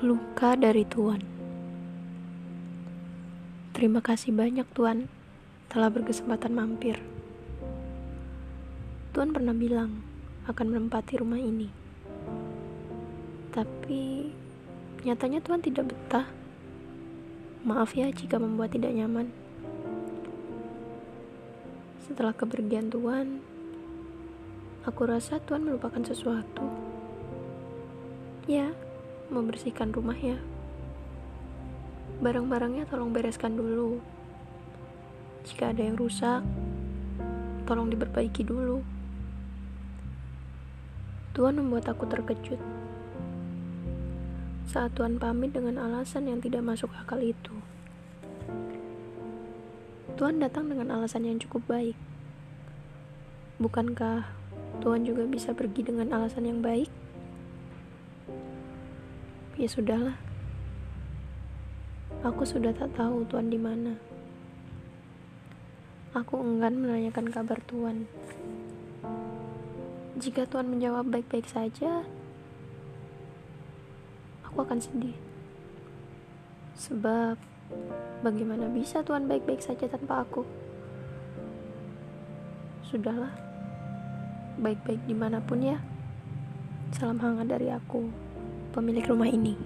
Luka dari Tuhan. Terima kasih banyak Tuhan telah berkesempatan mampir. Tuhan pernah bilang akan menempati rumah ini. Tapi nyatanya Tuhan tidak betah. Maaf ya jika membuat tidak nyaman. Setelah kepergian Tuhan, aku rasa Tuhan melupakan sesuatu. Ya, membersihkan rumahnya. Barang-barangnya tolong bereskan dulu. Jika ada yang rusak, tolong diperbaiki dulu. Tuhan membuat aku terkejut. Saat Tuhan pamit dengan alasan yang tidak masuk akal itu. Tuhan datang dengan alasan yang cukup baik. Bukankah Tuhan juga bisa pergi dengan alasan yang baik? Ya sudahlah. Aku sudah tak tahu Tuhan di mana. Aku enggan menanyakan kabar Tuhan. Jika Tuhan menjawab baik-baik saja, aku akan sedih. Sebab bagaimana bisa Tuhan baik-baik saja tanpa aku? Sudahlah, baik-baik di mana pun ya. Salam hangat dari aku pemilik rumah ini.